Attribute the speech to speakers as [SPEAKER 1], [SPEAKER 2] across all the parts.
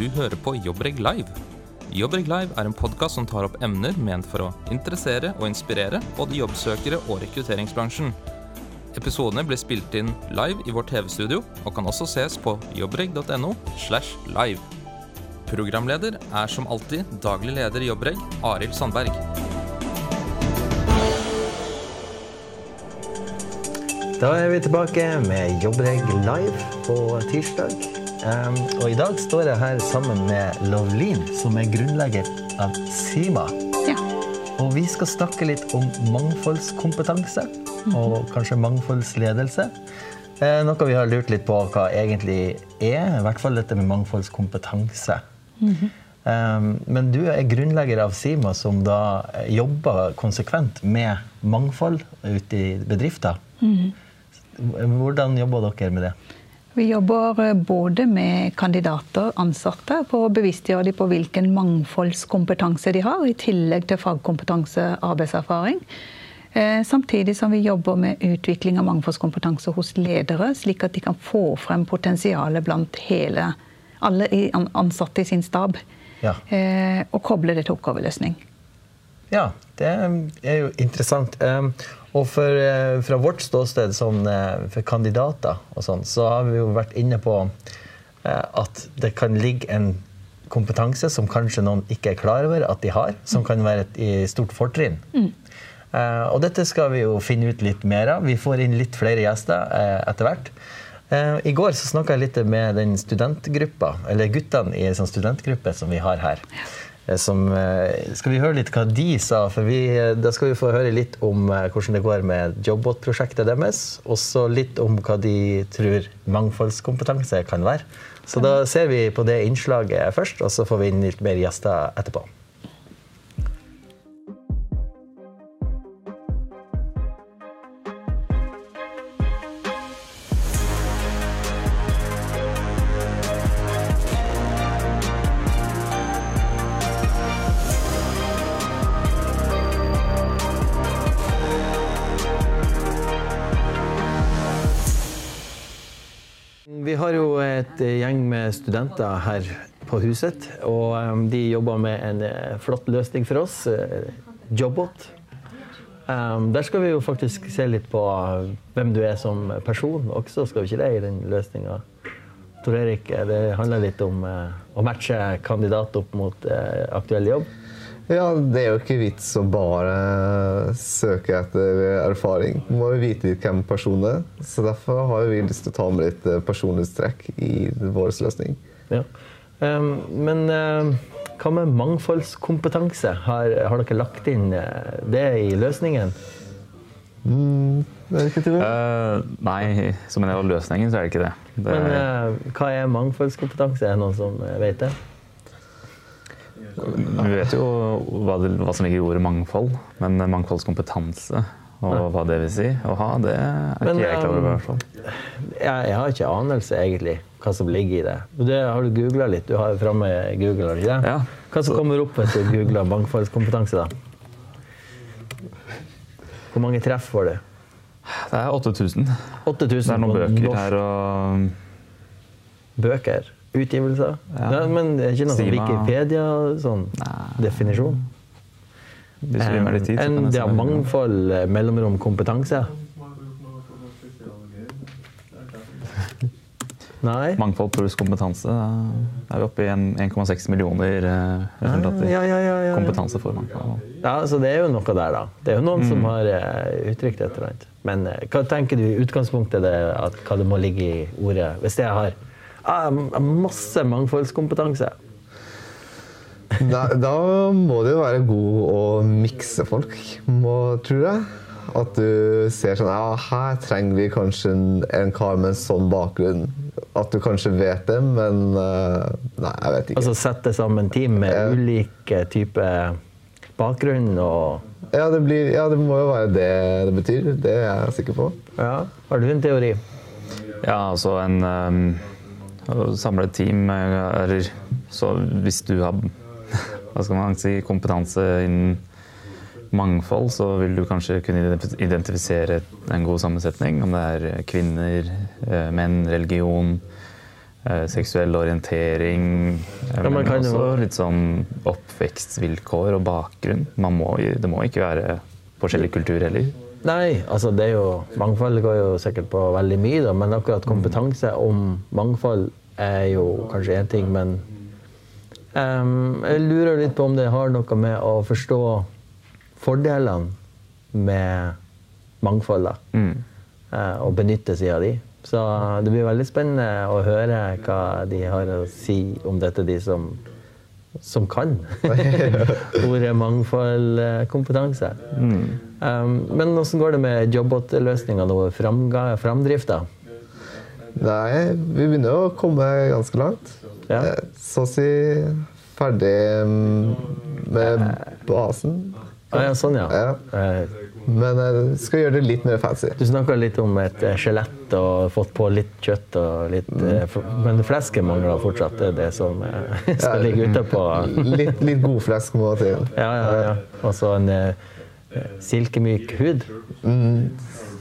[SPEAKER 1] Du hører på Jobbreg Live. Jobbreg Live er en podkast som tar opp emner ment for å interessere og inspirere både jobbsøkere og rekrutteringsbransjen. Episodene blir spilt inn live i vårt TV-studio og kan også ses på jobbreg.no. slash live. Programleder er som alltid daglig leder i Jobbreg, Arild Sandberg.
[SPEAKER 2] Da er vi tilbake med Jobbreg live på tirsdag. Um, og i dag står jeg her sammen med Lovlin, som er grunnlegger av Sima.
[SPEAKER 3] Ja.
[SPEAKER 2] Og vi skal snakke litt om mangfoldskompetanse, og kanskje mangfoldsledelse. Eh, noe vi har lurt litt på hva egentlig er, i hvert fall dette med mangfoldskompetanse. um, men du er grunnlegger av Sima, som da jobber konsekvent med mangfold ute i bedrifter. Hvordan jobber dere med det?
[SPEAKER 3] Vi jobber eh, både med kandidater, ansatte, på å bevisstgjøre dem på hvilken mangfoldskompetanse de har, i tillegg til fagkompetanse, og arbeidserfaring. Eh, Samtidig som vi jobber med utvikling av mangfoldskompetanse hos ledere, slik at de kan få frem potensialet blant hele, alle ansatte i sin stab.
[SPEAKER 2] Ja.
[SPEAKER 3] Eh, Og koble det til oppgaveløsning.
[SPEAKER 2] Ja, det er jo interessant. Og for, eh, fra vårt ståsted sånn, for kandidater og sånn, så har vi jo vært inne på eh, at det kan ligge en kompetanse som kanskje noen ikke er klar over at de har, som kan være et stort fortrinn. Eh, og dette skal vi jo finne ut litt mer av. Vi får inn litt flere gjester eh, etter hvert. I går så snakka jeg litt med den studentgruppa, eller guttene i en sånn studentgruppe som vi har her. Eh, Som, eh, skal vi høre litt hva de sa? For vi, eh, da skal vi få høre litt om eh, hvordan det går med Jobbot-prosjektet deres. Og så litt om hva de tror mangfoldskompetanse kan være. Så da ser vi på det innslaget først, og så får vi inn litt mer gjester etterpå. Studenter her på huset, og um, de jobber med en eh, flott løsning for oss, eh, Jobbot. Um, der skal vi jo faktisk se litt på uh, hvem du er som person også, skal vi ikke det, i den løsninga? Tor Erik, eh, det handler litt om eh, å matche kandidat opp mot eh, aktuell jobb.
[SPEAKER 4] Ja, det er jo ikke vits å bare søke etter erfaring. Man må jo vite litt hvem personen er. Så derfor har vi lyst til å ta med litt eh, personlighetstrekk i vår løsning.
[SPEAKER 2] Ja. Um, men um, hva med mangfoldskompetanse? Har, har dere lagt inn eh, det i løsningen?
[SPEAKER 4] Mm, det er ikke til
[SPEAKER 5] Eh, nei, som en del av løsningen så er det ikke det. det
[SPEAKER 2] Men eh, hva er mangfoldskompetanse? Er det noen som vet det?
[SPEAKER 5] Vi vet jo hva, det, hva som ligger i ordet mangfold, men mangfoldskompetanse og hva det vil si å ha, det er
[SPEAKER 2] Men,
[SPEAKER 5] ikke jeg klar over. i hvert fall.
[SPEAKER 2] Jeg, jeg har ikke anelse egentlig hva som ligger i det. det har du googla litt? Du har jo framme Google, har du ikke det?
[SPEAKER 5] Ja.
[SPEAKER 2] Hva som kommer opp hvis du googler mangfoldskompetanse, da? Hvor mange treff får du?
[SPEAKER 5] Det er 8000.
[SPEAKER 2] 8000
[SPEAKER 5] Det er noen bøker
[SPEAKER 2] norsk.
[SPEAKER 5] her og
[SPEAKER 2] Bøker? Utgivelser?
[SPEAKER 5] Ja.
[SPEAKER 2] Ja, men det er ikke noe sånn Wikipedia sånn
[SPEAKER 5] tid,
[SPEAKER 2] En det er mangfold eh, mellomrom kompetanse? Nei?
[SPEAKER 5] Mangfold pluss kompetanse. Da er vi oppe i 1,6 millioner eh, resultater.
[SPEAKER 2] Ja, ja, ja.
[SPEAKER 5] Kompetanse for mangfold.
[SPEAKER 2] Ja, så det er jo noe der, da. Det er jo noen
[SPEAKER 5] Mm.
[SPEAKER 2] som har eh, uttrykt et eller annet. Men hva tenker du i utgangspunktet det, at, hva det må ligge i ordet? Hvis jeg har masse mangfoldskompetanse
[SPEAKER 4] Da, da må du jo være god å mikse folk, må, tror jeg. At du ser sånn Ja, her trenger vi kanskje en, en kar med en sånn bakgrunn. At du kanskje vet det, men eh, Nei, jeg vet ikke.
[SPEAKER 2] Altså sette sammen team med
[SPEAKER 4] Ja.
[SPEAKER 2] ulike typer bakgrunn og
[SPEAKER 4] Ja det, blir, ja, det må jo være det det betyr. Det er jeg sikker på.
[SPEAKER 2] Ja. Har du en teori?
[SPEAKER 5] Ja, altså en um, samle et team eh, Eller så hvis du har hva skal man si, kompetanse innen mangfold, så vil du kanskje kunne identifisere en god sammensetning. Om det er kvinner, eh, menn, religion, eh, seksuell orientering.
[SPEAKER 2] Ja,
[SPEAKER 5] men
[SPEAKER 2] kan jo-
[SPEAKER 5] litt sånn oppvekstvilkår og bakgrunn. Man må, det må ikke være forskjellig kultur heller.
[SPEAKER 2] Nei, altså det er jo Mangfold går jo sikkert på veldig mye, da, men akkurat kompetanse om mangfold er jo kanskje én ting, men um, jeg lurer litt på om det har noe med å forstå fordelene med mangfold, da. eh, Og benytte seg av de. Så det blir veldig spennende å høre hva de har å si om dette, de som, som kan ordet mangfold, kompetanse. Um, men hvordan går det med jobbåtløsningene og framga- framdrifta?
[SPEAKER 4] Nei, vi begynner å komme ganske langt.
[SPEAKER 2] Ja.
[SPEAKER 4] Eh, Så å si ferdig mm, med basen.
[SPEAKER 2] Ah, ja, sånn, ja.
[SPEAKER 4] Ja.
[SPEAKER 2] Eh,
[SPEAKER 4] Men jeg skal gjøre det litt mer fancy.
[SPEAKER 2] Du snakka litt om et eh, skjelett og fått på litt kjøtt og litt mm. Men flesket mangler fortsatt. Det er det som eh, skal ligge utapå.
[SPEAKER 4] Litt, litt godflesk må til.
[SPEAKER 2] Ja, ja, ja. Og så en eh, silkemyk hud.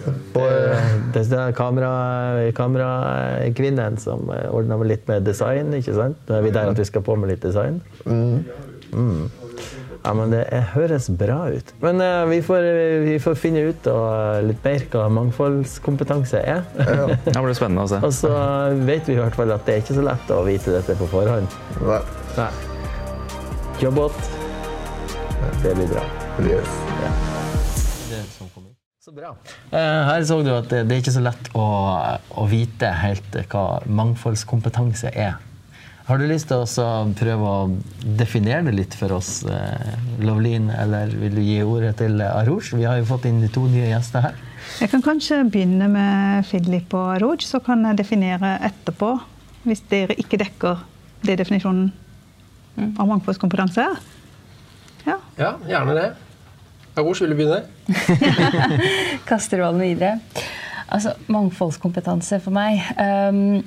[SPEAKER 4] Og,
[SPEAKER 2] Eh, Det er kamera, kamerakvinnen som ordna litt med design, ikke sant? Nå er vi der at vi skal på med litt design. Mm. Ja, men det er, høres bra ut. Men uh, vi, får, vi får finne ut og litt mer hva mangfoldskompetanse er.
[SPEAKER 5] Ja, Det blir spennende å se.
[SPEAKER 2] Og så vet vi i hvert fall at det er ikke så lett å vite dette på forhånd.
[SPEAKER 4] nei,
[SPEAKER 2] Nei. Jobbåt. Det blir bra.
[SPEAKER 4] yes.
[SPEAKER 2] Så bra. Eh, Her så du at det er ikke så lett å, å vite helt hva mangfoldskompetanse er. Har du lyst til å prøve å definere det litt for oss, eh, Lovlin, eller vil du gi ordet til Aroush? Vi har jo fått inn to nye gjester her.
[SPEAKER 3] Jeg kan kanskje begynne med Philip og Arouj, så kan jeg definere etterpå, hvis dere ikke dekker det definisjonen av mangfoldskompetanse er. Ja.
[SPEAKER 6] Ja, gjerne det. Aroush, vil du begynne?
[SPEAKER 7] kaster ballen videre. Altså, mangfoldskompetanse for meg um,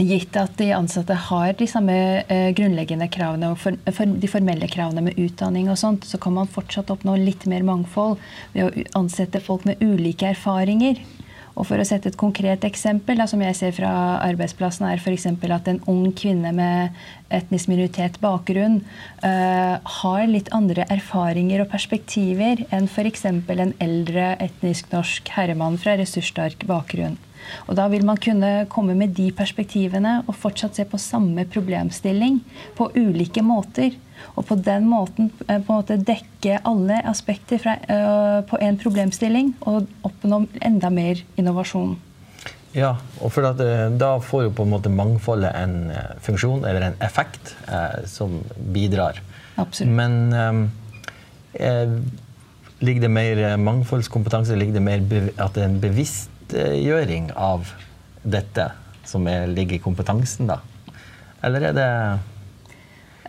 [SPEAKER 7] Gitt at de ansatte har de samme uh, grunnleggende kravene og for, for, de formelle kravene med utdanning, og sånt, så kan man fortsatt oppnå litt mer mangfold ved å ansette folk med ulike erfaringer. Og For å sette et konkret eksempel, da, som jeg ser fra arbeidsplassen, er f.eks. at en ung kvinne med etnisk minoritet bakgrunn uh, har litt andre erfaringer og perspektiver enn f.eks. en eldre etnisk norsk herremann fra ressurssterk bakgrunn. Og Da vil man kunne komme med de perspektivene og fortsatt se på samme problemstilling på ulike måter. Og på den måten eh, på en måte dekke alle aspekter fra, eh, på én problemstilling og oppnå enda mer innovasjon.
[SPEAKER 2] Ja, og for at, eh, da får jo på en måte mangfoldet en funksjon, eller en effekt, eh, som bidrar.
[SPEAKER 7] Absolutt.
[SPEAKER 2] Men eh, ligger det mer mangfoldskompetanse, ligger det mer at det er en bevisstgjøring av dette som er, ligger i kompetansen, da? Eller er det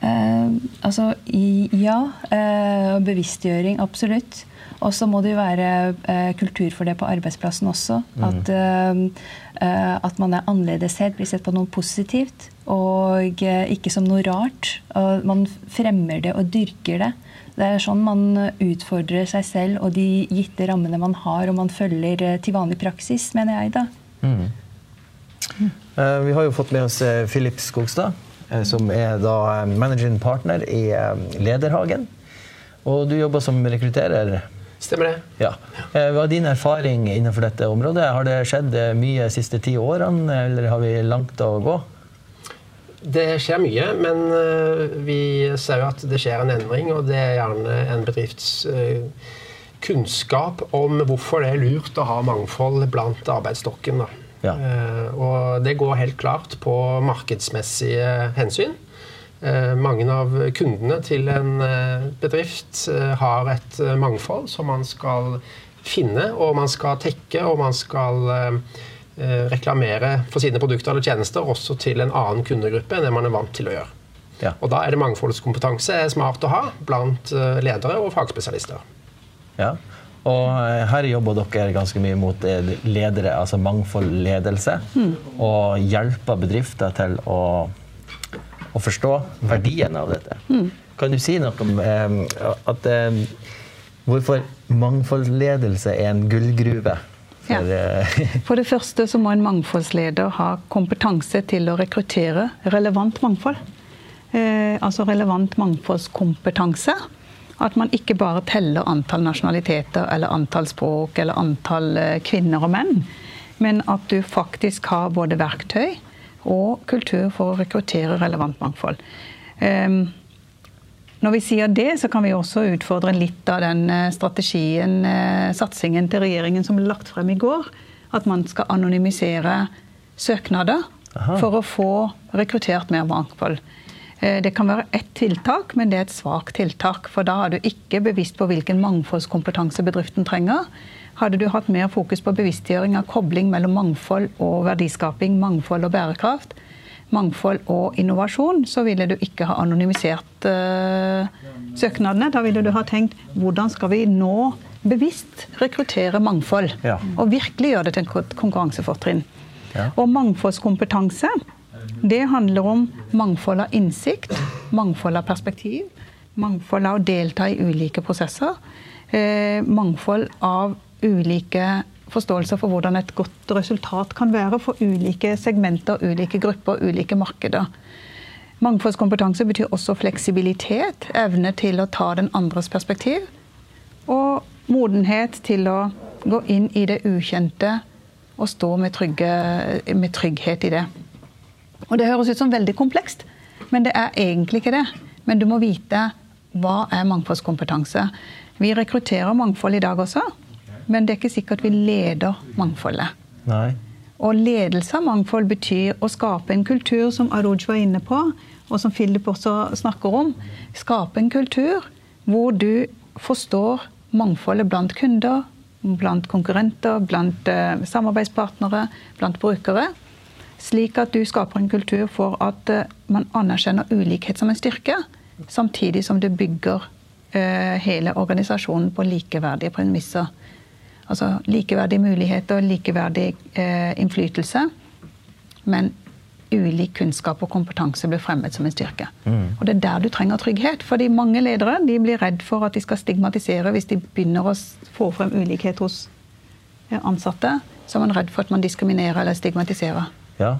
[SPEAKER 7] Eh, altså i, ja. Eh, bevisstgjøring, absolutt. Og så må det jo være eh, kultur for det på arbeidsplassen også. At, eh, eh, at man er annerledeshet, blir sett på noe positivt. Og eh, ikke som noe rart. Og man fremmer det og dyrker det. Det er sånn man utfordrer seg selv og de gitte rammene man har, og man følger til vanlig praksis, mener jeg, da.
[SPEAKER 2] Eh, Vi har jo fått med oss Filip Skogstad, som er da eh, managing partner i eh, Lederhagen. Og du jobber som rekrutterer.
[SPEAKER 6] Stemmer det.
[SPEAKER 2] Ja. Eh, Hva er din erfaring innenfor dette området? Har det skjedd eh, mye de siste ti årene, eller har vi langt å gå?
[SPEAKER 6] Det skjer mye, men vi ser jo at det skjer en endring, og det er gjerne en bedrifts kunnskap om hvorfor det er lurt å ha mangfold blant arbeidsstokken. Da.
[SPEAKER 2] Ja.
[SPEAKER 6] Eh, og det går helt klart på markedsmessige hensyn. Eh, mange av kundene til en eh, bedrift har et mangfold som man skal finne, og man skal tekke, og man skal reklamere for sine produkter eller tjenester også til en annen kundegruppe enn det man er vant til å gjøre.
[SPEAKER 2] Ja.
[SPEAKER 6] Og Da er det mangfoldskompetanse smart å ha blant ledere og fagspesialister.
[SPEAKER 2] Ja. Og eh, her jobber dere ganske mye mot eh, ledere, altså mangfold ledelse. Og hjelper bedrifter til å, å forstå verdien av dette. Kan du si noe om eh, at, eh, hvorfor mangfoldsledelse er en gullgruve For,
[SPEAKER 3] Ja.
[SPEAKER 2] eh,
[SPEAKER 3] For det første så må en mangfoldsleder ha kompetanse til å rekruttere relevant mangfold. Eh, altså relevant mangfoldskompetanse. At man ikke bare teller antall nasjonaliteter eller antall språk eller antall eh, kvinner og menn, men at du faktisk har både verktøy og kultur for å rekruttere relevant mangfold. Eh, når vi sier det, så kan vi også utfordre litt av den eh, strategien, eh, satsingen til regjeringen som ble lagt frem i går. At man skal anonymisere søknader
[SPEAKER 2] Aha.
[SPEAKER 3] for å få rekruttert mer mangfold. Eh, Det kan være ett tiltak, men det er et svakt tiltak. For da er du ikke bevisst på hvilken mangfoldskompetanse bedriften trenger. Hadde du hatt mer fokus på bevisstgjøring av kobling mellom mangfold og verdiskaping, mangfold og bærekraft, mangfold og innovasjon, så ville du ikke ha anonymisert uh, søknadene. Da ville du ha tenkt hvordan skal vi nå bevisst rekruttere mangfold?
[SPEAKER 2] Ja.
[SPEAKER 3] Og virkelig gjøre det til et konkurransefortrinn.
[SPEAKER 2] Ja.
[SPEAKER 3] Og mangfoldskompetanse, det handler om mangfold av innsikt, mangfold av perspektiv, mangfold av å delta i ulike prosesser, eh, mangfold av ulike forståelser for hvordan et godt resultat kan være for ulike segmenter, ulike grupper, ulike markeder. Mangfoldskompetanse betyr også fleksibilitet, evne til å ta den andres perspektiv, og modenhet til å gå inn i det ukjente og stå med, trygge, med trygghet i det. Og Det høres ut som veldig komplekst, men det er egentlig ikke det. Men du må vite hva er mangfoldskompetanse. Vi rekrutterer mangfold i dag også, men det er ikke sikkert vi leder mangfoldet.
[SPEAKER 2] nei.
[SPEAKER 3] Og ledelse av mangfold betyr å skape en kultur, som Aruj var inne på, og som Philip også snakker om. Skape en kultur hvor du forstår mangfoldet blant kunder, blant konkurrenter, blant eh, samarbeidspartnere, blant brukere. Slik at du skaper en kultur for at eh, man anerkjenner ulikhet som en styrke, samtidig som du bygger eh, hele organisasjonen på likeverdige premisser. Altså likeverdige muligheter, likeverdig eh, innflytelse. Men ulik kunnskap og kompetanse blir fremmet som en styrke. Og det er der du trenger trygghet. Fordi mange ledere de blir redd for at de skal stigmatisere hvis de begynner å få frem ulikhet hos ansatte. Så er man redd for at man diskriminerer eller stigmatiserer.
[SPEAKER 2] Ja.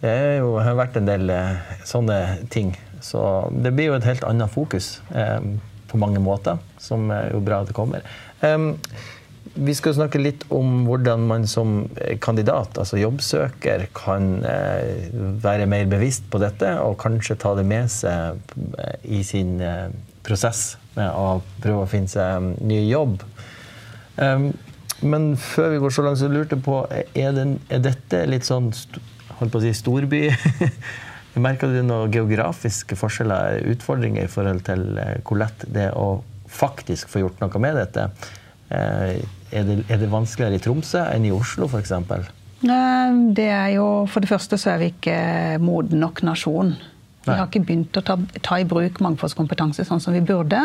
[SPEAKER 2] Det er jo, har vært en del eh, sånne ting. Så det blir jo et helt annet fokus eh, på mange måter, som er jo bra at det kommer. Em, vi skal snakke litt om hvordan man som eh, kandidat, altså jobbsøker, kan eh, være mer bevisst på dette og kanskje ta det med seg i sin prosess med å prøve å finne seg ny jobb. Men før vi går så langt, så lurte jeg på Er, den, er dette litt sånn holdt på å si storby? Merker du noen geografiske forskjeller, utfordringer i forhold til eh, hvor lett det er å faktisk få gjort noe med dette? Eh, er, det, er det vanskeligere i Tromsø enn i Oslo, f.eks.?
[SPEAKER 3] Eh, Det er jo, For det første så er vi ikke moden nok nasjon. Vi har ikke begynt å ta, ta i bruk mangfoldskompetanse sånn som vi burde.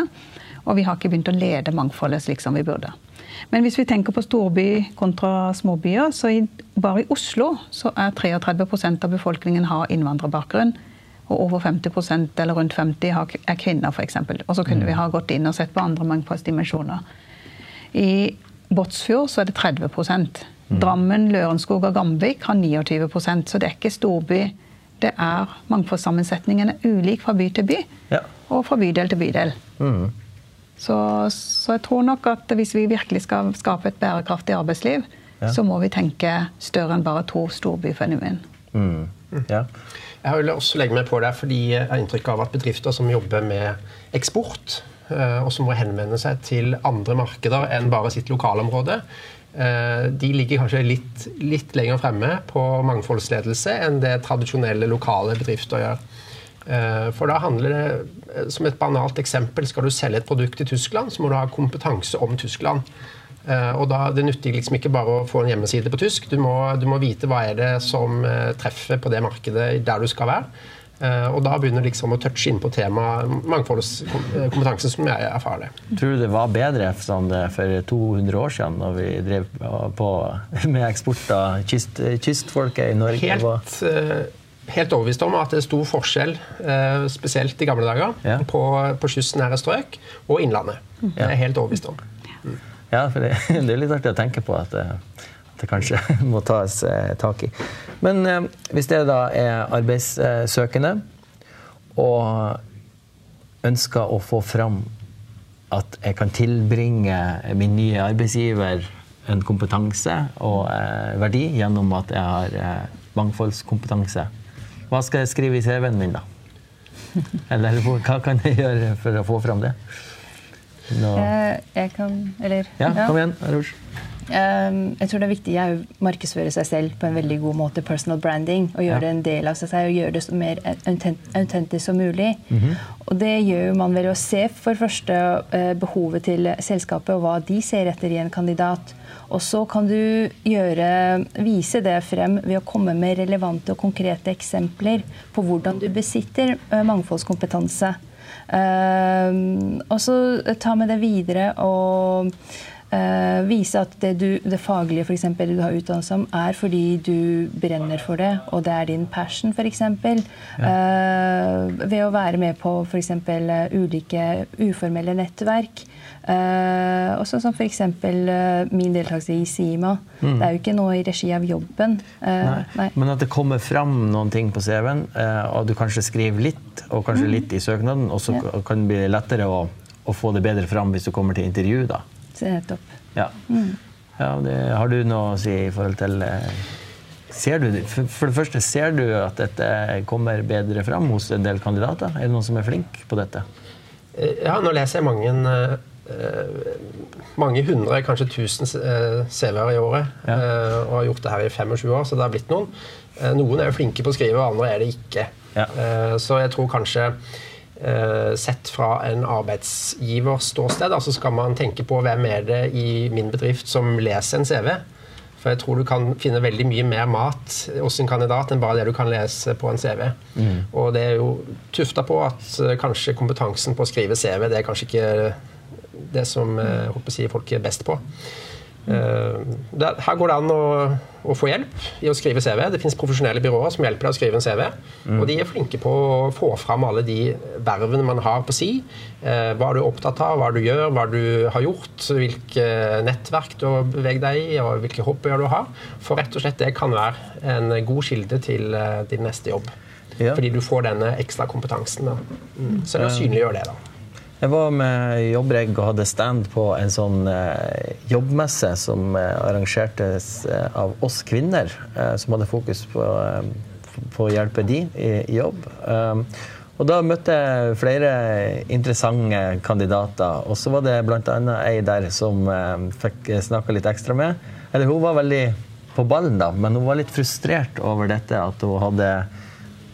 [SPEAKER 3] Og vi har ikke begynt å lede mangfoldet slik som vi burde. Men hvis vi tenker på storby kontra småbyer, så i, bare i Oslo så er 33% av befolkningen har innvandrerbakgrunn. Og over 50% eller rundt 50 har, er kvinner, f.eks. Og så kunne vi ha gått inn og sett på andre mangfoldsdimensjoner. I Båtsfjord så er det 30% Drammen, Lørenskog og Gamvik har 29% så det er ikke storby. Det er mangfoldssammensetningen er ulik fra by til by
[SPEAKER 2] Ja.
[SPEAKER 3] og fra bydel til bydel.
[SPEAKER 2] Mm.
[SPEAKER 3] Så, så jeg tror nok at hvis vi virkelig skal skape et bærekraftig arbeidsliv,
[SPEAKER 2] Ja.
[SPEAKER 3] så må vi tenke større enn bare to storbyfenomen.
[SPEAKER 2] Mm. Ja.
[SPEAKER 6] Jeg vil også legge meg på det, fordi jeg har inntrykk av at bedrifter som jobber med eksport, eh, og som må henvende seg til andre markeder enn bare sitt lokalområde, eh, de ligger kanskje litt, litt lenger fremme på mangfoldsledelse enn det tradisjonelle lokale bedrifter gjør. Eh, For da handler det, eh, som et banalt eksempel, skal du selge et produkt i Tyskland, så må du ha kompetanse om Tyskland. Eh, Og da, Det nytter liksom ikke bare å få en hjemmeside på tysk. Du må, du må vite hva er det som treffer på det markedet der du skal være. Og da begynner liksom å touche inn på temaet mangfoldskompetanse, som jeg erfarer det.
[SPEAKER 2] Tror du det var bedre sånn, det for 200 år siden, når vi drev på med eksport av kyst, kystfolket i Norge?
[SPEAKER 6] Helt, helt overbevist om at det er stor forskjell, eh, spesielt i gamle dager,
[SPEAKER 2] Ja.
[SPEAKER 6] på, på kystnære strøk og Innlandet. Det er jeg helt overbevist om.
[SPEAKER 2] Ja, for det, det er litt artig å tenke på at, at det kanskje må tas eh, tak i. Men eh, hvis dere da er arbeidssøkende og ønsker å få fram at jeg kan tilbringe min nye arbeidsgiver en kompetanse og eh, verdi gjennom at jeg har eh, mangfoldskompetanse, hva skal jeg skrive i CV-en min, da? Eller hva kan jeg gjøre for å få fram det? Nå.
[SPEAKER 7] Eh, jeg kan Eller
[SPEAKER 2] Ja, kom igjen, Arush.
[SPEAKER 7] Um, jeg tror det er viktig å markedsføre seg selv på en veldig god måte. Personal branding. Og gjøre det en del av seg og gjøre det så mer autentisk som mulig.
[SPEAKER 2] Mhm.
[SPEAKER 7] Og det gjør man ved å se for første eh, behovet til selskapet og hva de ser etter i en kandidat. Og så kan du gjøre, vise det frem ved å komme med relevante og konkrete eksempler på hvordan du besitter eh, mangfoldskompetanse. Um, og så ta med det videre og eh, vise at det, du, det faglige for eksempel, du har utdannelse om, er fordi du brenner for det, og det er din passion, f.eks. Uh, ved å være med på f.eks. ulike uformelle nettverk. Uh, også som f.eks. Uh, min deltakelse i Sima. Det er jo ikke noe i regi av jobben. Uh,
[SPEAKER 2] Nei.
[SPEAKER 7] nei.
[SPEAKER 2] Men at det kommer fram noen ting på CV-en, uh, og du kanskje skriver litt, og kanskje
[SPEAKER 7] Mm.
[SPEAKER 2] litt i søknaden, og så kan det bli lettere å, å få det bedre fram hvis du kommer til intervju, da.
[SPEAKER 7] Så nettopp.
[SPEAKER 2] Ja.
[SPEAKER 7] Mm.
[SPEAKER 2] ja det, har du noe å si i forhold til eh, Ser du, for, for det første, ser du at dette kommer bedre fram hos en del kandidater? Er det noen som er flink på dette?
[SPEAKER 6] Eh, Ja, nå leser jeg mange, eh, mange hundre, kanskje tusen eh, CV-er i året.
[SPEAKER 2] Ja.
[SPEAKER 6] eh, Og har gjort det her i 25 år, så det har blitt noen. Eh, Noen er jo flinke på å skrive, og andre er det ikke.
[SPEAKER 2] Ja.
[SPEAKER 6] Eh, Så jeg tror kanskje eh, Sett fra en arbeidsgivers ståsted, så skal man tenke på hvem er det i min bedrift som leser en CV. For jeg tror du kan finne veldig mye mer mat hos en kandidat enn bare det du kan lese på en CV. Og det er jo tufta på at eh, kanskje kompetansen på å skrive CV det er kanskje ikke det som eh, håper å si, folk er best på. Eh, her går det an å, å få hjelp i å skrive CV. Det finnes profesjonelle byråer som hjelper deg å skrive en CV. Og de er flinke på å få fram alle de vervene man har på si. Eh, hva du er opptatt av, hva du gjør, hva du har gjort, hvilke nettverk du har beveget deg i, og hvilke hobbyer du har. For rett og slett det kan være en god kilde til eh, din neste jobb.
[SPEAKER 2] Ja.
[SPEAKER 6] Fordi du får denne ekstra kompetansen. Da. Mm. Så det å synliggjøre det, da.
[SPEAKER 2] Jeg var med Jobbregg og hadde stand på en sånn eh, jobbmesse som eh, arrangertes eh, av oss kvinner, eh, som hadde fokus på, eh, på å hjelpe de i, i jobb. Um, og da møtte jeg flere interessante kandidater, og så var det bl.a. ei der som eh, fikk snakka litt ekstra med. Eller hun var veldig på ballen, da, men hun var litt frustrert over dette at hun hadde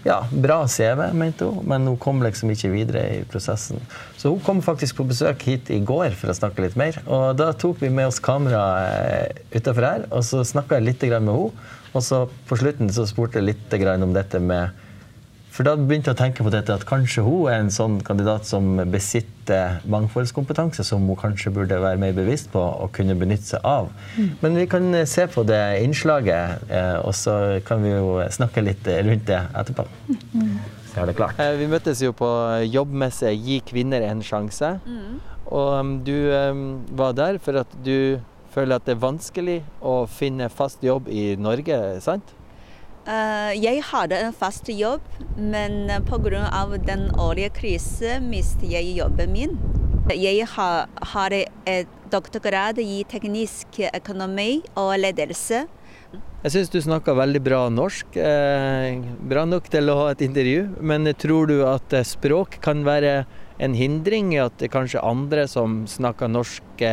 [SPEAKER 2] ja, bra CV, mente hun, men hun kom liksom ikke videre i prosessen. Så hun kom faktisk på besøk hit i går for å snakke litt mer. Og da tok vi med oss kamera eh, utafor her, og så snakka jeg litt med henne. Og så på slutten så spurte jeg litt om dette med For da begynte jeg å tenke på dette at kanskje hun er en sånn kandidat som besitter mangfoldskompetanse som hun kanskje burde være mer bevisst på og kunne benytte seg av. Men vi kan eh, se på det innslaget, eh, og så kan vi jo snakke litt eh, rundt det etterpå. Så er det klart. Vi møttes jo på jobbmesse Gi kvinner en sjanse. Og um, du um, var der for at du føler at det er vanskelig å finne fast jobb i Norge, sant?
[SPEAKER 8] Eh, jeg hadde en fast jobb, men eh, pga. den årlige krisen mistet jeg jobben min. Jeg har, et doktorgrad i teknisk økonomi og ledelse.
[SPEAKER 2] Jeg syns du snakker veldig bra norsk. Eh, bra nok til å ha et intervju. Men tror du at språk kan være en hindring? i At det kanskje andre som snakker norsk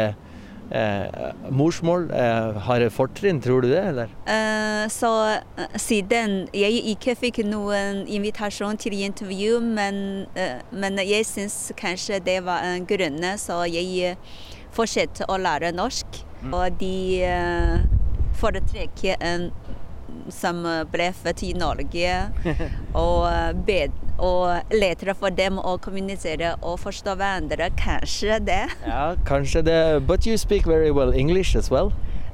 [SPEAKER 2] eh, morsmål, eh, har fortrinn? Tror du det, eller?
[SPEAKER 8] Eh, så eh, siden jeg ikke fikk noen invitasjon til intervju, men, eh, men jeg syns kanskje det var en grunn, så jeg fortsetter å lære norsk. Og de eh, foretrekker en som ble født i Norge, og, eh, bed, og lettere for dem å kommunisere og forstå hverandre. Kanskje det.
[SPEAKER 2] Ja, kanskje det. But you speak very well English as well.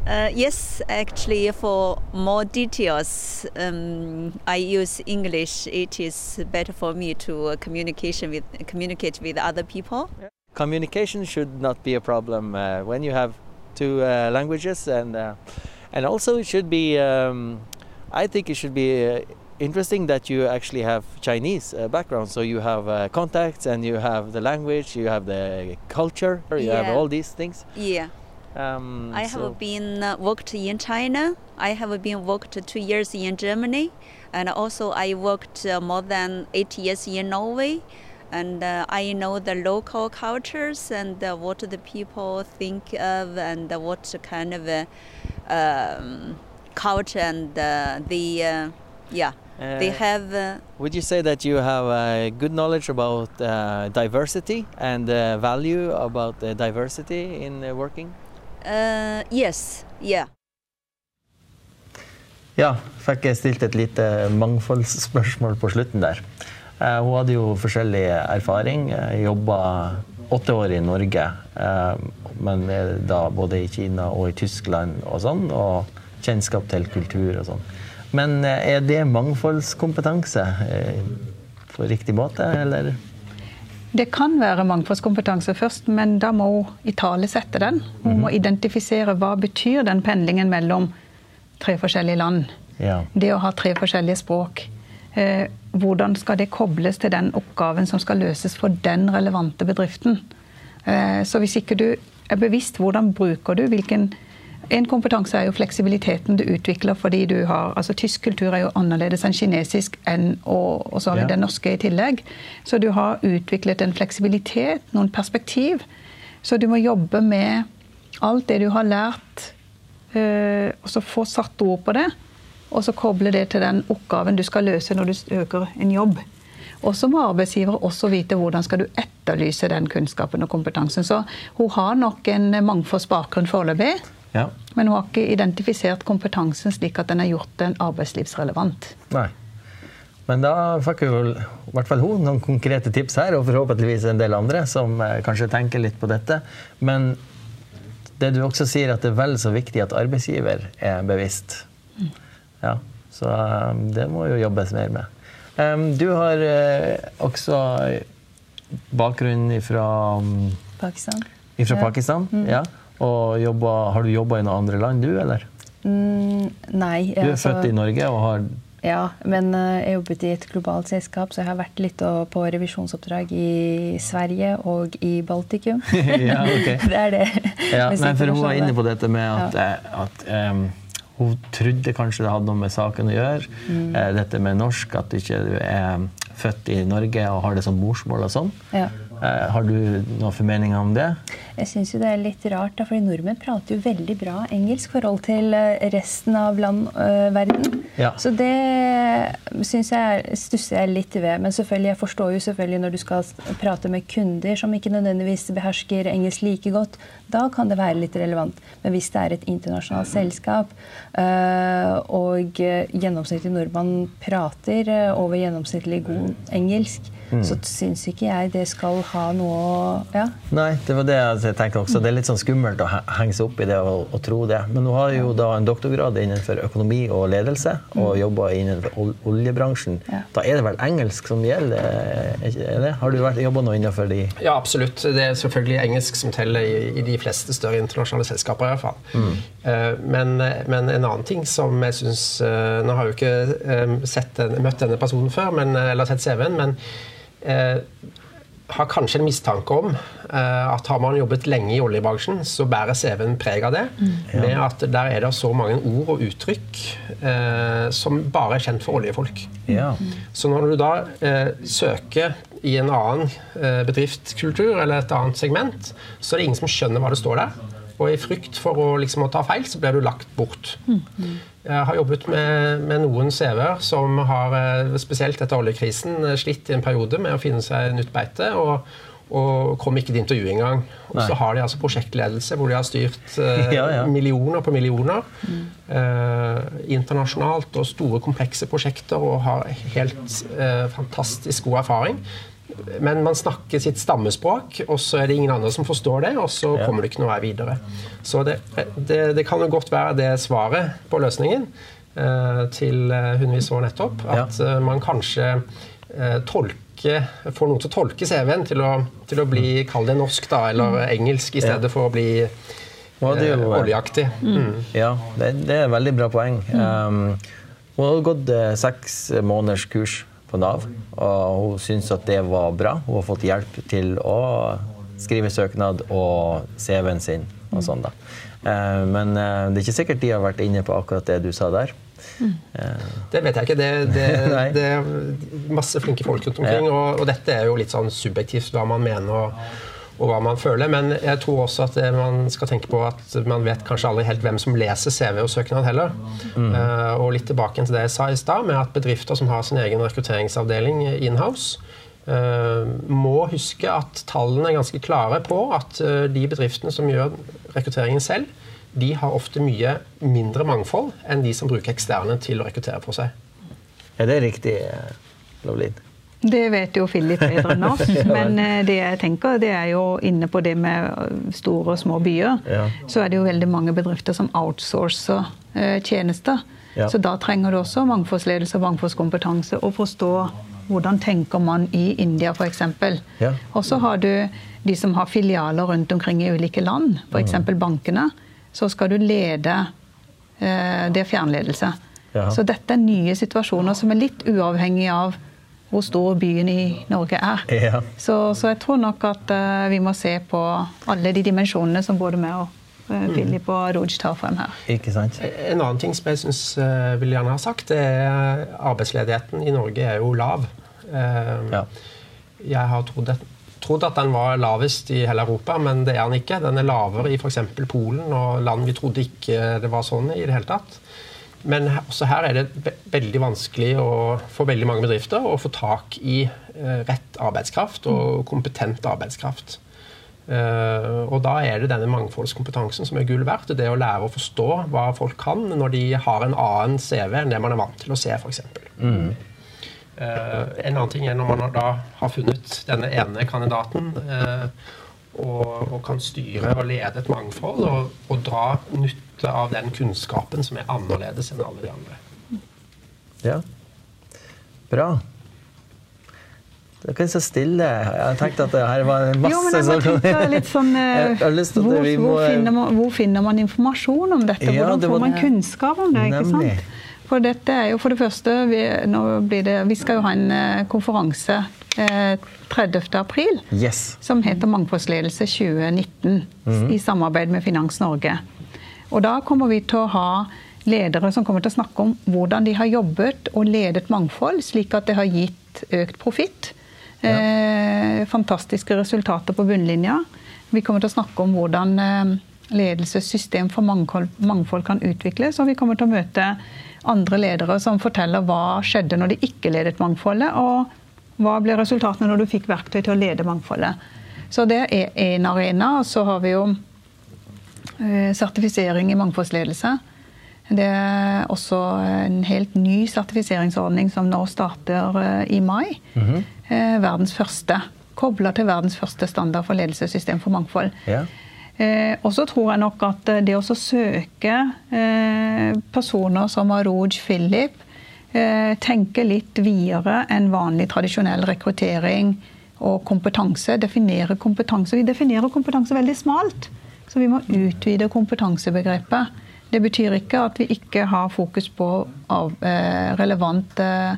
[SPEAKER 8] Uh, yes, actually, for more details, um, I use English. It is better for me to uh, communication with communicate with other people.
[SPEAKER 2] Communication should not be a problem uh, when you have two uh, languages and uh,
[SPEAKER 9] and also it should be. Um, I think it should be uh, interesting that you actually have Chinese uh, background, so you have uh, contacts and you have the language, you have the culture, you have all these things.
[SPEAKER 8] Yeah.
[SPEAKER 9] Um,
[SPEAKER 8] I
[SPEAKER 9] so-
[SPEAKER 8] have been uh, worked in China. I have been worked two years in Germany, and also I worked uh, more than eight years in Norway. And uh, I know the local cultures and uh, what the people think of, and what kind of uh, um, culture and uh, the uh, yeah they
[SPEAKER 9] Uh,
[SPEAKER 8] have. Uh,
[SPEAKER 9] Would you say that you have uh, good knowledge about uh, diversity and uh, value about uh, diversity in uh, working?
[SPEAKER 8] uh, yes, yeah.
[SPEAKER 2] Ja, fikk jeg stilt et lite mangfoldsspørsmål på slutten der. Eh, hun hadde jo forskjellig erfaring. Jobba åtte år i Norge, eh, men da både i Kina og i Tyskland og sånn, og kjennskap til kultur og sånn. Men eh, er det mangfoldskompetanse eh, på riktig måte, eller?
[SPEAKER 3] Det kan være mangfoldskompetanse først, men da må hun italesette den. Hun må identifisere hva betyr den pendlingen mellom tre forskjellige land.
[SPEAKER 2] Ja.
[SPEAKER 3] Det å ha tre forskjellige språk. Eh, hvordan skal det kobles til den oppgaven som skal løses for den relevante bedriften? Så hvis ikke du er bevisst hvordan bruker du hvilken En kompetanse er jo fleksibiliteten du utvikler fordi du har altså Tysk kultur er jo annerledes enn kinesisk, enn, og, og så har vi
[SPEAKER 2] Ja.
[SPEAKER 3] den norske i tillegg. Så du har utviklet en fleksibilitet, noen perspektiv. Så du må jobbe med alt det du har lært, øh, og så få satt ord på det. Og så koble det til den oppgaven du skal løse når du søker en jobb. Og så må arbeidsgivere også vite hvordan skal du etterlyse den kunnskapen og kompetansen. Så hun har nok en mangfoldsbakgrunn foreløpig,
[SPEAKER 2] ja.
[SPEAKER 3] men hun har ikke identifisert kompetansen slik at den er gjort den arbeidslivsrelevant.
[SPEAKER 2] Nei. Men da fikk jo i hvert fall hun noen konkrete tips her, og forhåpentligvis en del andre som eh, kanskje tenker litt på dette. Men det du også sier, at det er vel så viktig at arbeidsgiver er bevisst. Ja, Så eh, det må jo jobbes mer med. Du har eh, også bakgrunn fra,
[SPEAKER 7] Pakistan.
[SPEAKER 2] fra. Pakistan. Ja. Og jobba, har du jobba i noen andre land, du, eller?
[SPEAKER 7] Mm, nei.
[SPEAKER 2] Du er
[SPEAKER 7] altså-
[SPEAKER 2] født i Norge og har
[SPEAKER 7] Ja, men eh, jeg jobbet i et globalt selskap, så jeg har vært litt på revisjonsoppdrag i Sverige og i Baltikum.
[SPEAKER 2] Ja, ok.
[SPEAKER 7] det er det.
[SPEAKER 2] Ja, nei, for hun var inne på dette med at, ja. at um, hun trodde kanskje det hadde noe med saken å gjøre.
[SPEAKER 7] Mm.
[SPEAKER 2] Eh, dette med norsk, at du ikke er født i Norge og har det som morsmål og sånn.
[SPEAKER 7] Ja.
[SPEAKER 2] Eh, har du noen formeninger om det?
[SPEAKER 7] Jeg syns det er litt rart, da, fordi nordmenn prater jo veldig bra engelsk i forhold til eh, resten av land, øh, verden.
[SPEAKER 2] Ja.
[SPEAKER 7] Så det syns jeg er- stusser jeg litt ved. Men selvfølgelig, jeg forstår jo selvfølgelig når du skal prate med kunder som ikke nødvendigvis behersker engelsk like godt, da kan det være litt relevant. Men hvis det er et internasjonalt selskap, øh, og gjennomsnittlig nordmann prater over gjennomsnittlig god engelsk,
[SPEAKER 2] Mm.
[SPEAKER 7] så syns ikke jeg det skal ha noe Ja.
[SPEAKER 2] Nei, det var det jeg tenkte også. Det er litt sånn skummelt å henge seg opp i det og, og tro det. Men hun har jo da en doktorgrad innenfor økonomi og ledelse, og jobber innenfor oljebransjen.
[SPEAKER 7] Ja.
[SPEAKER 2] Da er det vel engelsk som gjelder? er Er det? Har du jobba noe innenfor de
[SPEAKER 6] Ja, absolutt. Det er selvfølgelig engelsk som teller i, i de fleste større internasjonale selskaper. i hvert fall. Mm. men, men en annen ting som jeg syns Nå har jeg jo ikke eh, sett møtt denne personen før, men, eh, eller sett CV-en, men eh, har kanskje en mistanke om eh, at har man jobbet lenge i oljebransjen, så bærer CV-en preg av det. Med at der er det så mange ord og uttrykk eh, som bare er kjent for oljefolk.
[SPEAKER 2] Ja.
[SPEAKER 6] Så når du da eh, søker i en annen eh, bedriftskultur eller et annet segment, så er det ingen som skjønner hva det står der. Og i frykt for å, liksom, å ta feil, så blir du lagt bort. Jeg har jobbet med, med noen CV-er som har, eh, spesielt etter oljekrisen, eh, slitt i en periode med å finne seg nytt beite. og og kom ikke til intervju engang. Og så har de altså prosjektledelse hvor de har styrt eh,
[SPEAKER 2] Ja, ja.
[SPEAKER 6] millioner på millioner eh, internasjonalt og store, komplekse prosjekter og har helt eh, fantastisk god erfaring. Men man snakker sitt stammespråk, og så er det ingen andre som forstår det, og så
[SPEAKER 2] Ja.
[SPEAKER 6] kommer det ikke noe vei videre. Så det, det, det kan jo godt være det svaret på løsningen eh, til eh, hun vi så nettopp. At ja. man kanskje eh, tolker Får noen til å tolke CV-en til til å bli, kall det norsk, da, eller engelsk, i stedet for å bli eh, oljeaktig. Mm.
[SPEAKER 2] Ja, det, det er et veldig bra poeng. Um, hun hadde gått eh, seks måneders kurs på Nav, og hun syntes at det var bra. Hun har fått hjelp til å skrive søknad og CV-en sin og sånn, da. Eh, men eh, det er ikke sikkert de har vært inne på akkurat det du sa der. Eh,
[SPEAKER 6] Det vet jeg ikke. Det, det, det er masse flinke folk rundt omkring. Og, og dette er jo litt sånn subjektivt hva man mener og, og hva man føler. Men jeg tror også at det, man skal tenke på at man vet kanskje aldri helt hvem som leser CV og søknad heller. Eh, og litt tilbake til det jeg sa i stad, med at bedrifter som har sin egen rekrutteringsavdeling inhouse, uh, må huske at tallene er ganske klare på at uh, de bedriftene som gjør rekrutteringen selv, de har ofte mye mindre mangfold enn de som bruker eksterne til å rekruttere for seg.
[SPEAKER 2] er det riktig, eh, Lovlin?
[SPEAKER 3] Det vet jo Philip bedre enn oss. Men eh, det jeg tenker, det er jo inne på det med eh, store og små byer.
[SPEAKER 2] Ja.
[SPEAKER 3] Så er det jo veldig mange bedrifter som outsourcer eh, tjenester.
[SPEAKER 2] Ja.
[SPEAKER 3] Så da trenger du også mangfoldsledelse og mangfoldskompetanse og forstå hvordan tenker man i India f.eks.
[SPEAKER 2] Ja.
[SPEAKER 3] Og så har du de som har filialer rundt omkring i ulike land, f.eks.
[SPEAKER 2] Mm.
[SPEAKER 3] bankene. Så skal du lede Det er fjernledelse.
[SPEAKER 2] Ja.
[SPEAKER 3] Så dette er nye situasjoner som er litt uavhengig av hvor stor byen i Norge er.
[SPEAKER 2] Ja.
[SPEAKER 3] Så, så jeg tror nok at uh, vi må se på alle de dimensjonene som både meg og uh, Philip og Roj tar frem her.
[SPEAKER 2] Ikke sant?
[SPEAKER 6] En annen ting som jeg synes uh, vil gjerne ha sagt, det er arbeidsledigheten i Norge er jo lav. Eh,
[SPEAKER 2] Ja.
[SPEAKER 6] Jeg har trodd, trodd at den var lavest i hele Europa, men det er den ikke. Den er lavere i f.eks. Polen og land vi trodde ikke det var sånn i det hele tatt. Men også her er det veldig vanskelig å, for veldig mange bedrifter å få tak i eh, rett arbeidskraft og kompetent arbeidskraft. Eh, og da er det denne mangfoldskompetansen som er gull verdt. Det å lære å forstå hva folk kan når de har en annen CV enn det man er vant til å se, f.eks. Eh, en annen ting er når man da har funnet denne ene kandidaten og, og kan styre og lede et mangfold og, og dra nytte av den kunnskapen som er annerledes enn alle de andre.
[SPEAKER 2] Ja. Bra. Det er ikke så stille. Jeg har tenkt at det her var masse
[SPEAKER 3] Jo, men jeg må
[SPEAKER 2] sånn-
[SPEAKER 3] tenker litt sånn eh, hvor,
[SPEAKER 2] må-
[SPEAKER 3] hvor, finner man, hvor finner man informasjon om dette?
[SPEAKER 2] Ja,
[SPEAKER 3] Hvordan
[SPEAKER 2] det
[SPEAKER 3] får man kunnskap om det? ikke
[SPEAKER 2] Nemlig.
[SPEAKER 3] sant? For dette er jo for det første Vi, nå blir det, vi skal jo ha en eh, konferanse eh, 30. april
[SPEAKER 2] Yes.
[SPEAKER 3] som heter Mangfoldsledelse 2019
[SPEAKER 2] Mhm.
[SPEAKER 3] i samarbeid med Finans Norge. Og da kommer vi til å ha ledere som kommer til å snakke om hvordan de har jobbet og ledet mangfold, slik at det har gitt økt profitt. Eh, fantastiske resultater på bunnlinja. Vi kommer til å snakke om hvordan eh, ledelsessystem for mangfold, mangfold kan utvikles, og vi kommer til å møte andre ledere som forteller hva skjedde når de ikke ledet mangfoldet, og hva ble resultatene når du fikk verktøy til å lede mangfoldet. Så det er én arena. Og så har vi jo sertifisering i mangfoldsledelse. Det er også en helt ny sertifiseringsordning som nå starter eh, i mai. Eh, Verdens første. Kobla til verdens første standard for ledelsessystem for mangfold.
[SPEAKER 2] Ja.
[SPEAKER 3] Eh, og så tror jeg nok at eh, det å søke eh, personer som Arooj Philip eh, tenke litt videre enn vanlig tradisjonell rekruttering og kompetanse. Definere kompetanse. Vi definerer kompetanse veldig smalt, så vi må utvide kompetansebegrepet. Det betyr ikke at vi ikke har fokus på av, eh, relevant eh,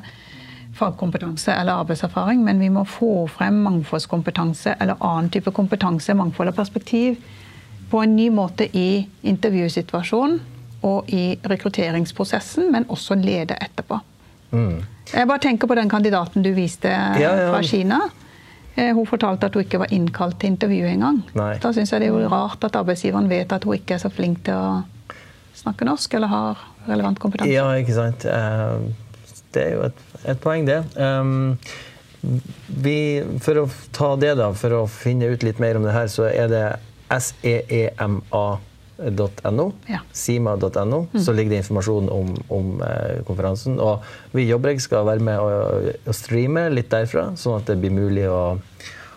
[SPEAKER 3] fagkompetanse eller arbeidserfaring, men vi må få frem mangfoldskompetanse eller annen type kompetanse, mangfold og perspektiv, på en ny måte i intervjusituasjonen og i rekrutteringsprosessen, men også lede etterpå. Jeg bare tenker på den kandidaten du viste
[SPEAKER 2] Ja, ja.
[SPEAKER 3] fra Kina. Eh, Hun fortalte at hun ikke var innkalt til intervju engang. Da syns jeg det er jo rart at arbeidsgiveren vet at hun ikke er så flink til å snakke norsk eller har relevant kompetanse.
[SPEAKER 2] Ja, ikke sant. Eh, Det er jo et, et poeng, det. Vi, for å ta det, da, for å finne ut litt mer om det her, så er det E seema.no.
[SPEAKER 3] Ja.
[SPEAKER 2] Sima.no. Så ligger det informasjon om, om eh, konferansen. Og vi i Jobbreg skal være med og, og streame litt derfra, sånn at det blir mulig å,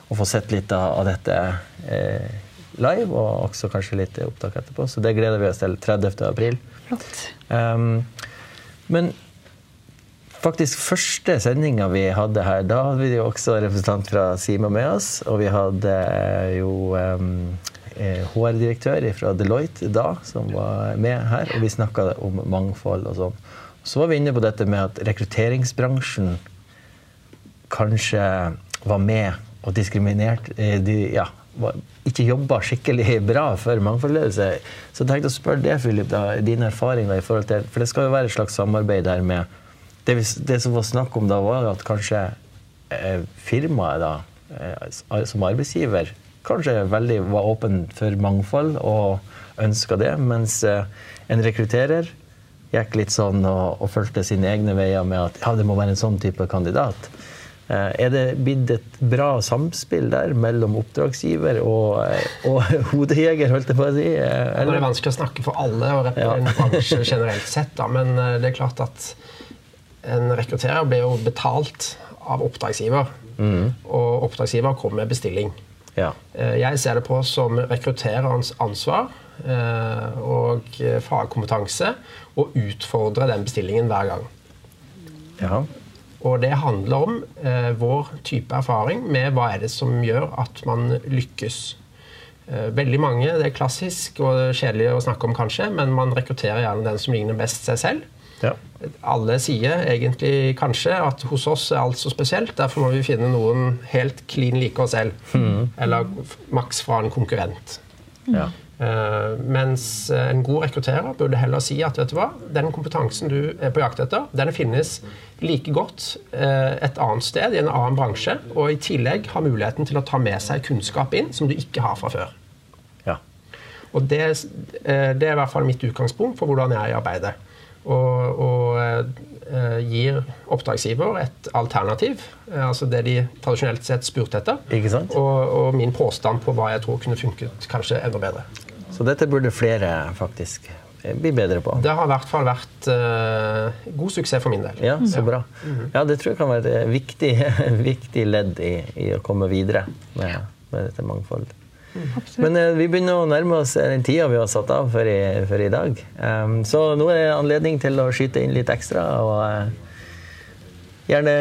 [SPEAKER 2] å få sett litt av, av dette eh, live, og også kanskje litt opptak etterpå. Så det gleder vi oss til 30. april.
[SPEAKER 3] Flott.
[SPEAKER 2] Um, men faktisk første sendinga vi hadde her, da hadde vi jo også representant fra Sima med oss. Og vi hadde eh, jo um, HR-direktør fra Deloitte da, som var med her, og vi snakka om mangfold og sånn. Så var vi inne på dette med at rekrutteringsbransjen kanskje var med og diskriminerte de, ja, ikke jobba skikkelig bra for mangfoldsledelse. Så jeg tenkte å spørre deg, Philip, da, dine erfaringer i forhold til For det skal jo være et slags samarbeid der med Det, det som var snakk om da, var at kanskje eh, firmaet da, eh, som arbeidsgiver kanskje veldig var åpen for mangfold og ønska det, mens eh, en rekrutterer gikk litt sånn og, og fulgte sine egne veier med at ja, det må være en sånn type kandidat. Eh, er det blitt et bra samspill der mellom oppdragsgiver og, eh, og hodejeger, holdt jeg på å si?
[SPEAKER 6] Eller? det er vanskelig å snakke for alle og ja. en bransje generelt sett, da, men det er klart at en rekrutterer blir jo betalt av oppdragsgiver. Mm. Og oppdragsgiver kommer med bestilling. Ja. Jeg ser det på som rekruttererens ansvar og fagkompetanse å utfordre den bestillingen hver gang. Ja. Og det handler om eh, vår type erfaring med hva er det som gjør at man lykkes. Eh, veldig mange, Det er klassisk og kjedelig å snakke om, kanskje, men man rekrutterer gjerne den som ligner best seg selv. Ja. Alle sier egentlig kanskje at hos oss er alt så spesielt, derfor må vi finne noen helt klin like oss selv. Mm. Eller maks fra en konkurrent. Ja. Uh, mens en god rekrutterer burde heller si at vet du hva, den kompetansen du er på jakt etter, den finnes like godt uh, et annet sted, i en annen bransje, og i tillegg har muligheten til å ta med seg kunnskap inn som du ikke har fra før. Ja. Og det, uh, det, er i hvert fall mitt utgangspunkt for hvordan jeg arbeider. Og, og gir oppdragsgiver et alternativ, altså det de tradisjonelt sett spurte etter, og, og min påstand på hva jeg tror kunne funket kanskje enda bedre.
[SPEAKER 2] Så dette burde flere faktisk bli bedre på.
[SPEAKER 6] Det har i hvert fall vært uh, god suksess for min del.
[SPEAKER 2] Ja, så bra. Ja, Det tror jeg kan være et viktig, viktig ledd i, i, å komme videre med, med dette mangfoldet. Absolutt. Men uh, vi begynner å nærme oss den tida vi har satt av for i, for i dag. Um, så nå er det anledning til å skyte inn litt ekstra. og uh, Gjerne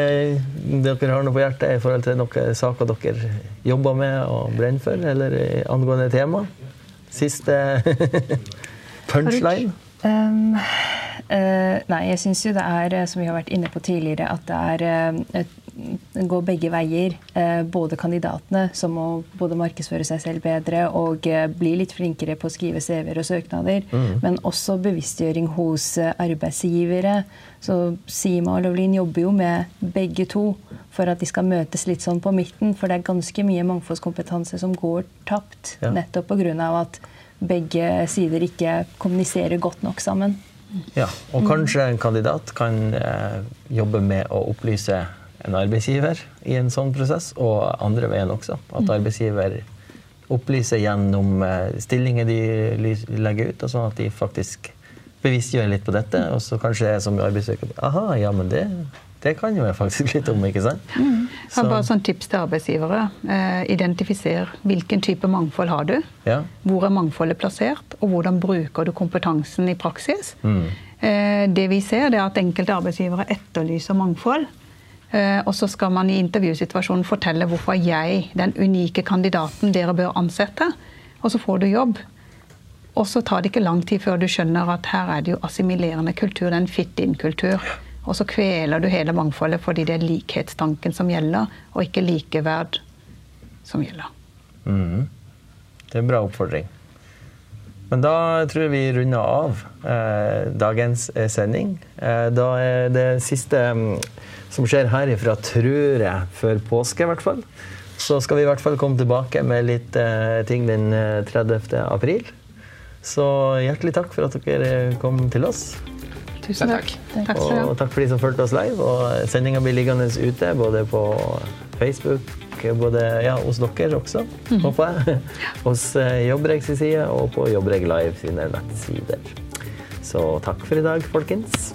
[SPEAKER 2] dere har noe på hjertet i forhold til noen saker dere jobber med og brenner for, eller angående tema. Siste punchline? Um,
[SPEAKER 7] uh, nei, jeg syns jo det er, eh, som vi har vært inne på tidligere, at det er uh, går begge veier. Uh, både kandidatene, som må både markedsføre seg selv bedre og bli litt flinkere på å skrive CV-er og søknader, mm. men også bevisstgjøring hos arbeidsgivere. Så Sima og Lovlin jobber jo med begge to for at de skal møtes litt sånn på midten. For det er ganske mye mangfoldskompetanse som går tapt. Ja. Nettopp pga. at begge sider ikke kommuniserer godt nok sammen.
[SPEAKER 2] Ja, Og kanskje en kandidat kan eh, jobbe med å opplyse en arbeidsgiver i en sånn prosess, og andre veien også. At mm. arbeidsgiver opplyser gjennom eh, stillinger de legger ut, og sånn at de faktisk bevisstgjør litt på dette. Og så kanskje jeg som arbeidssøker Aha, ja, men det det kan jo jeg faktisk litt om, ikke sant? Mm.
[SPEAKER 3] Så. Bare sånn tips til arbeidsgivere. Eh, identifiser hvilken type mangfold har du. Ja. Hvor er mangfoldet plassert, og hvordan bruker du kompetansen i praksis. Mm. Eh, det vi ser, det er at enkelte arbeidsgivere etterlyser mangfold. Eh, og så skal man i intervjusituasjonen fortelle hvorfor jeg, den unike kandidaten dere bør ansette. Og så får du jobb. Og så tar det ikke lang tid før du skjønner at her er det jo assimilerende kultur, det er en fit-in-kultur. Og så kveler du hele mangfoldet fordi det er likhetstanken som gjelder, og ikke likeverd som gjelder.
[SPEAKER 2] Mm. Det er en bra oppfordring. Men da tror jeg vi runder av eh, dagens eh, sending. Eh, da er det siste um, som skjer herifra, tror jeg, før påske i hvert fall. Så skal vi i hvert fall komme tilbake med litt eh, ting den 30. Eh, april. Så hjertelig takk for at dere kom til oss.
[SPEAKER 3] Tusen takk.
[SPEAKER 2] takk. Og takk for de som fulgte oss live. Og sendinga blir liggende ute både på Facebook, både ja, hos dere også, mm. håper jeg. Hos eh, Jobbreg side og på Jobbreg Live sine nettsider. Så takk for i dag, folkens.